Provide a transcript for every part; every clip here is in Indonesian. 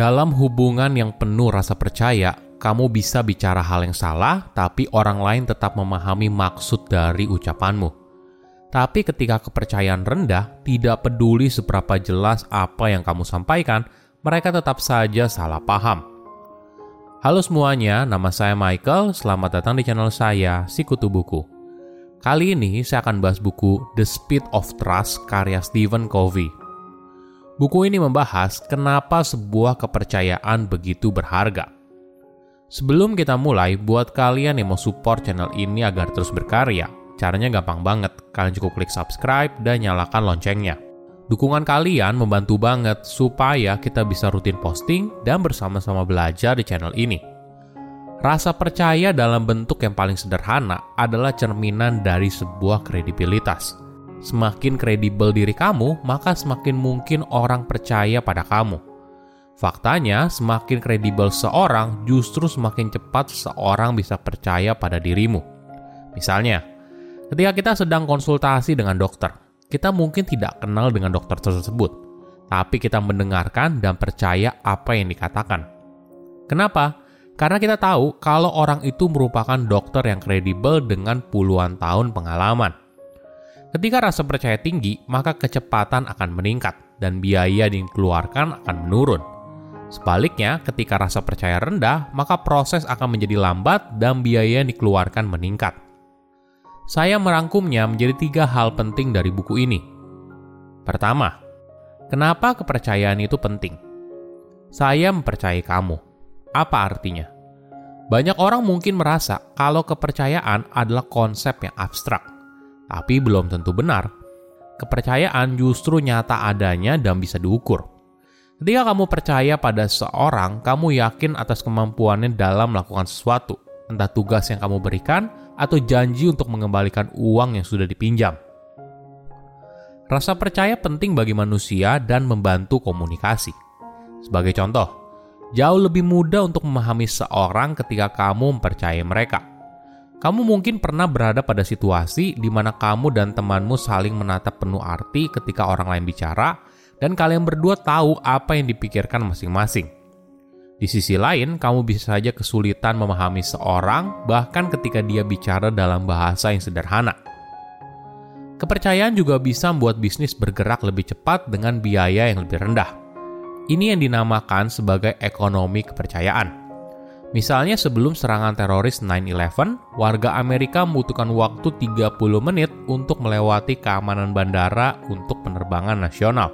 Dalam hubungan yang penuh rasa percaya, kamu bisa bicara hal yang salah, tapi orang lain tetap memahami maksud dari ucapanmu. Tapi ketika kepercayaan rendah, tidak peduli seberapa jelas apa yang kamu sampaikan, mereka tetap saja salah paham. Halo semuanya, nama saya Michael. Selamat datang di channel saya, Sikutu Buku. Kali ini saya akan bahas buku The Speed of Trust karya Stephen Covey. Buku ini membahas kenapa sebuah kepercayaan begitu berharga. Sebelum kita mulai, buat kalian yang mau support channel ini agar terus berkarya, caranya gampang banget. Kalian cukup klik subscribe dan nyalakan loncengnya. Dukungan kalian membantu banget supaya kita bisa rutin posting dan bersama-sama belajar di channel ini. Rasa percaya dalam bentuk yang paling sederhana adalah cerminan dari sebuah kredibilitas Semakin kredibel diri kamu, maka semakin mungkin orang percaya pada kamu. Faktanya, semakin kredibel seorang, justru semakin cepat seorang bisa percaya pada dirimu. Misalnya, ketika kita sedang konsultasi dengan dokter, kita mungkin tidak kenal dengan dokter tersebut, tapi kita mendengarkan dan percaya apa yang dikatakan. Kenapa? Karena kita tahu kalau orang itu merupakan dokter yang kredibel dengan puluhan tahun pengalaman. Ketika rasa percaya tinggi, maka kecepatan akan meningkat dan biaya yang dikeluarkan akan menurun. Sebaliknya, ketika rasa percaya rendah, maka proses akan menjadi lambat dan biaya yang dikeluarkan meningkat. Saya merangkumnya menjadi tiga hal penting dari buku ini. Pertama, kenapa kepercayaan itu penting? Saya mempercayai kamu. Apa artinya? Banyak orang mungkin merasa kalau kepercayaan adalah konsep yang abstrak tapi belum tentu benar. Kepercayaan justru nyata adanya dan bisa diukur. Ketika kamu percaya pada seorang, kamu yakin atas kemampuannya dalam melakukan sesuatu, entah tugas yang kamu berikan atau janji untuk mengembalikan uang yang sudah dipinjam. Rasa percaya penting bagi manusia dan membantu komunikasi. Sebagai contoh, jauh lebih mudah untuk memahami seorang ketika kamu mempercayai mereka. Kamu mungkin pernah berada pada situasi di mana kamu dan temanmu saling menatap penuh arti ketika orang lain bicara, dan kalian berdua tahu apa yang dipikirkan masing-masing. Di sisi lain, kamu bisa saja kesulitan memahami seorang, bahkan ketika dia bicara dalam bahasa yang sederhana. Kepercayaan juga bisa membuat bisnis bergerak lebih cepat dengan biaya yang lebih rendah. Ini yang dinamakan sebagai ekonomi kepercayaan. Misalnya sebelum serangan teroris 9-11, warga Amerika membutuhkan waktu 30 menit untuk melewati keamanan bandara untuk penerbangan nasional.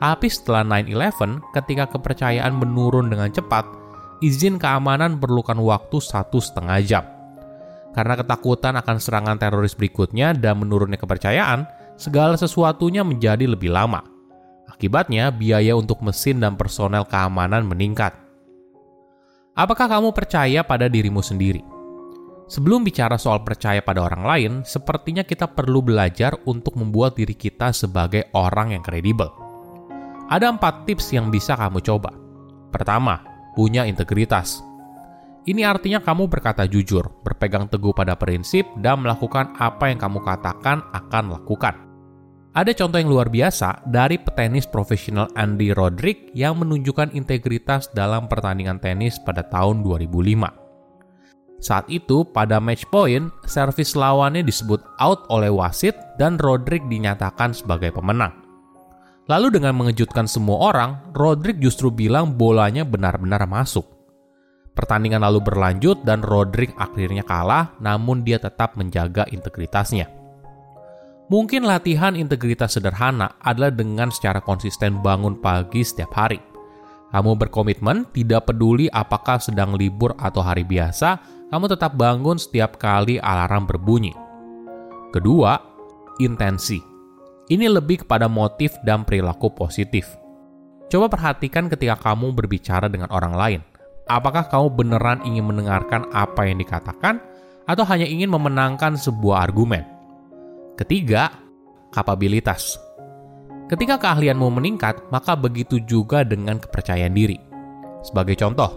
Tapi setelah 9-11, ketika kepercayaan menurun dengan cepat, izin keamanan perlukan waktu satu setengah jam. Karena ketakutan akan serangan teroris berikutnya dan menurunnya kepercayaan, segala sesuatunya menjadi lebih lama. Akibatnya, biaya untuk mesin dan personel keamanan meningkat. Apakah kamu percaya pada dirimu sendiri? Sebelum bicara soal percaya pada orang lain, sepertinya kita perlu belajar untuk membuat diri kita sebagai orang yang kredibel. Ada empat tips yang bisa kamu coba. Pertama, punya integritas. Ini artinya kamu berkata jujur, berpegang teguh pada prinsip, dan melakukan apa yang kamu katakan akan lakukan. Ada contoh yang luar biasa dari petenis profesional Andy Roddick yang menunjukkan integritas dalam pertandingan tenis pada tahun 2005. Saat itu, pada match point, servis lawannya disebut out oleh wasit dan Rodrick dinyatakan sebagai pemenang. Lalu dengan mengejutkan semua orang, Rodrick justru bilang bolanya benar-benar masuk. Pertandingan lalu berlanjut dan Rodrick akhirnya kalah, namun dia tetap menjaga integritasnya. Mungkin latihan integritas sederhana adalah dengan secara konsisten bangun pagi setiap hari. Kamu berkomitmen, tidak peduli apakah sedang libur atau hari biasa, kamu tetap bangun setiap kali alarm berbunyi. Kedua, intensi. Ini lebih kepada motif dan perilaku positif. Coba perhatikan ketika kamu berbicara dengan orang lain. Apakah kamu beneran ingin mendengarkan apa yang dikatakan, atau hanya ingin memenangkan sebuah argumen? Ketiga, kapabilitas. Ketika keahlianmu meningkat, maka begitu juga dengan kepercayaan diri. Sebagai contoh,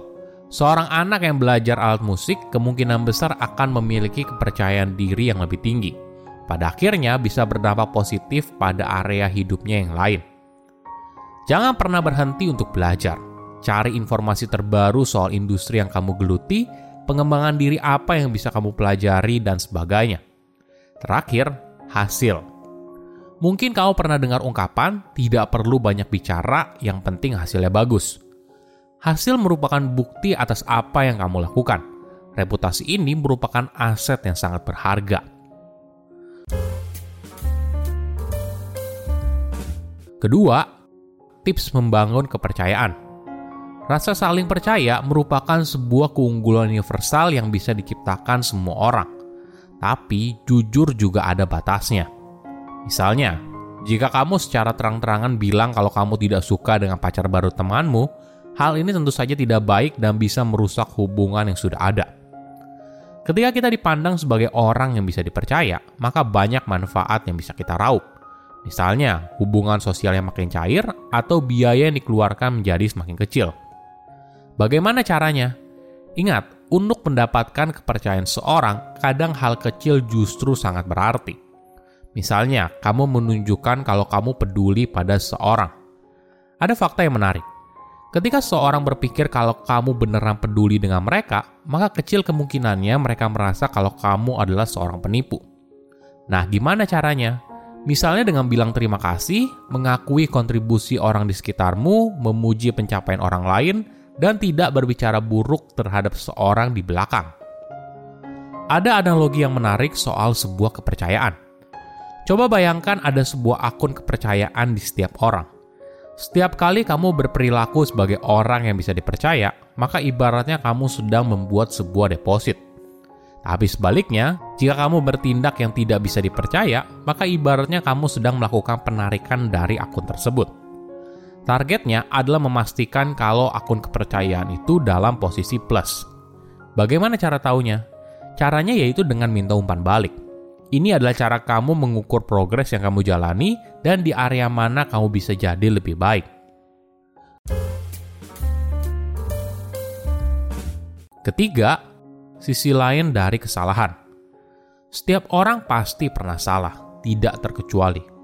seorang anak yang belajar alat musik kemungkinan besar akan memiliki kepercayaan diri yang lebih tinggi. Pada akhirnya bisa berdampak positif pada area hidupnya yang lain. Jangan pernah berhenti untuk belajar. cari informasi terbaru soal industri yang kamu geluti, pengembangan diri apa yang bisa kamu pelajari, dan sebagainya. Terakhir, hasil. Mungkin kamu pernah dengar ungkapan, tidak perlu banyak bicara, yang penting hasilnya bagus. Hasil merupakan bukti atas apa yang kamu lakukan. Reputasi ini merupakan aset yang sangat berharga. Kedua, tips membangun kepercayaan. Rasa saling percaya merupakan sebuah keunggulan universal yang bisa diciptakan semua orang. Tapi jujur juga ada batasnya. Misalnya, jika kamu secara terang-terangan bilang kalau kamu tidak suka dengan pacar baru temanmu, hal ini tentu saja tidak baik dan bisa merusak hubungan yang sudah ada. Ketika kita dipandang sebagai orang yang bisa dipercaya, maka banyak manfaat yang bisa kita raup. Misalnya, hubungan sosial yang makin cair atau biaya yang dikeluarkan menjadi semakin kecil. Bagaimana caranya? Ingat, untuk mendapatkan kepercayaan seorang, kadang hal kecil justru sangat berarti. Misalnya, kamu menunjukkan kalau kamu peduli pada seorang. Ada fakta yang menarik. Ketika seorang berpikir kalau kamu beneran peduli dengan mereka, maka kecil kemungkinannya mereka merasa kalau kamu adalah seorang penipu. Nah, gimana caranya? Misalnya dengan bilang terima kasih, mengakui kontribusi orang di sekitarmu, memuji pencapaian orang lain, dan tidak berbicara buruk terhadap seorang di belakang. Ada analogi yang menarik soal sebuah kepercayaan. Coba bayangkan ada sebuah akun kepercayaan di setiap orang. Setiap kali kamu berperilaku sebagai orang yang bisa dipercaya, maka ibaratnya kamu sedang membuat sebuah deposit. Tapi sebaliknya, jika kamu bertindak yang tidak bisa dipercaya, maka ibaratnya kamu sedang melakukan penarikan dari akun tersebut. Targetnya adalah memastikan kalau akun kepercayaan itu dalam posisi plus. Bagaimana cara taunya? Caranya yaitu dengan minta umpan balik. Ini adalah cara kamu mengukur progres yang kamu jalani dan di area mana kamu bisa jadi lebih baik. Ketiga, sisi lain dari kesalahan. Setiap orang pasti pernah salah, tidak terkecuali.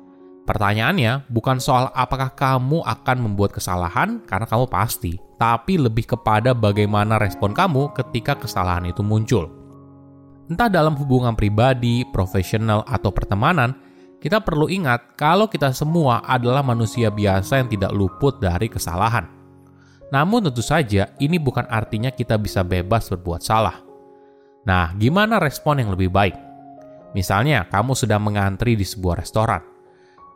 Pertanyaannya bukan soal apakah kamu akan membuat kesalahan karena kamu pasti, tapi lebih kepada bagaimana respon kamu ketika kesalahan itu muncul. Entah dalam hubungan pribadi, profesional, atau pertemanan, kita perlu ingat kalau kita semua adalah manusia biasa yang tidak luput dari kesalahan. Namun tentu saja ini bukan artinya kita bisa bebas berbuat salah. Nah, gimana respon yang lebih baik? Misalnya, kamu sedang mengantri di sebuah restoran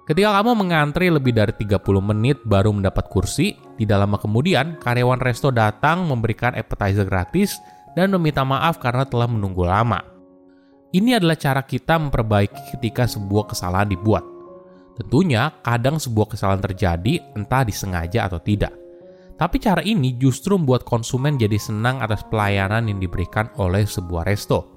Ketika kamu mengantri lebih dari 30 menit baru mendapat kursi, tidak lama kemudian karyawan resto datang memberikan appetizer gratis dan meminta maaf karena telah menunggu lama. Ini adalah cara kita memperbaiki ketika sebuah kesalahan dibuat. Tentunya, kadang sebuah kesalahan terjadi entah disengaja atau tidak. Tapi cara ini justru membuat konsumen jadi senang atas pelayanan yang diberikan oleh sebuah resto.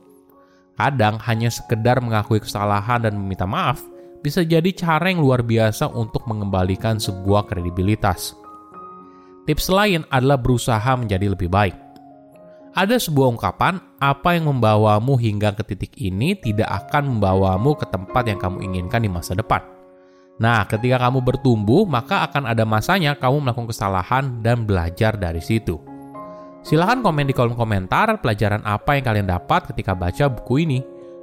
Kadang hanya sekedar mengakui kesalahan dan meminta maaf – bisa jadi cara yang luar biasa untuk mengembalikan sebuah kredibilitas. Tips lain adalah berusaha menjadi lebih baik. Ada sebuah ungkapan, apa yang membawamu hingga ke titik ini tidak akan membawamu ke tempat yang kamu inginkan di masa depan. Nah, ketika kamu bertumbuh, maka akan ada masanya kamu melakukan kesalahan dan belajar dari situ. Silahkan komen di kolom komentar pelajaran apa yang kalian dapat ketika baca buku ini.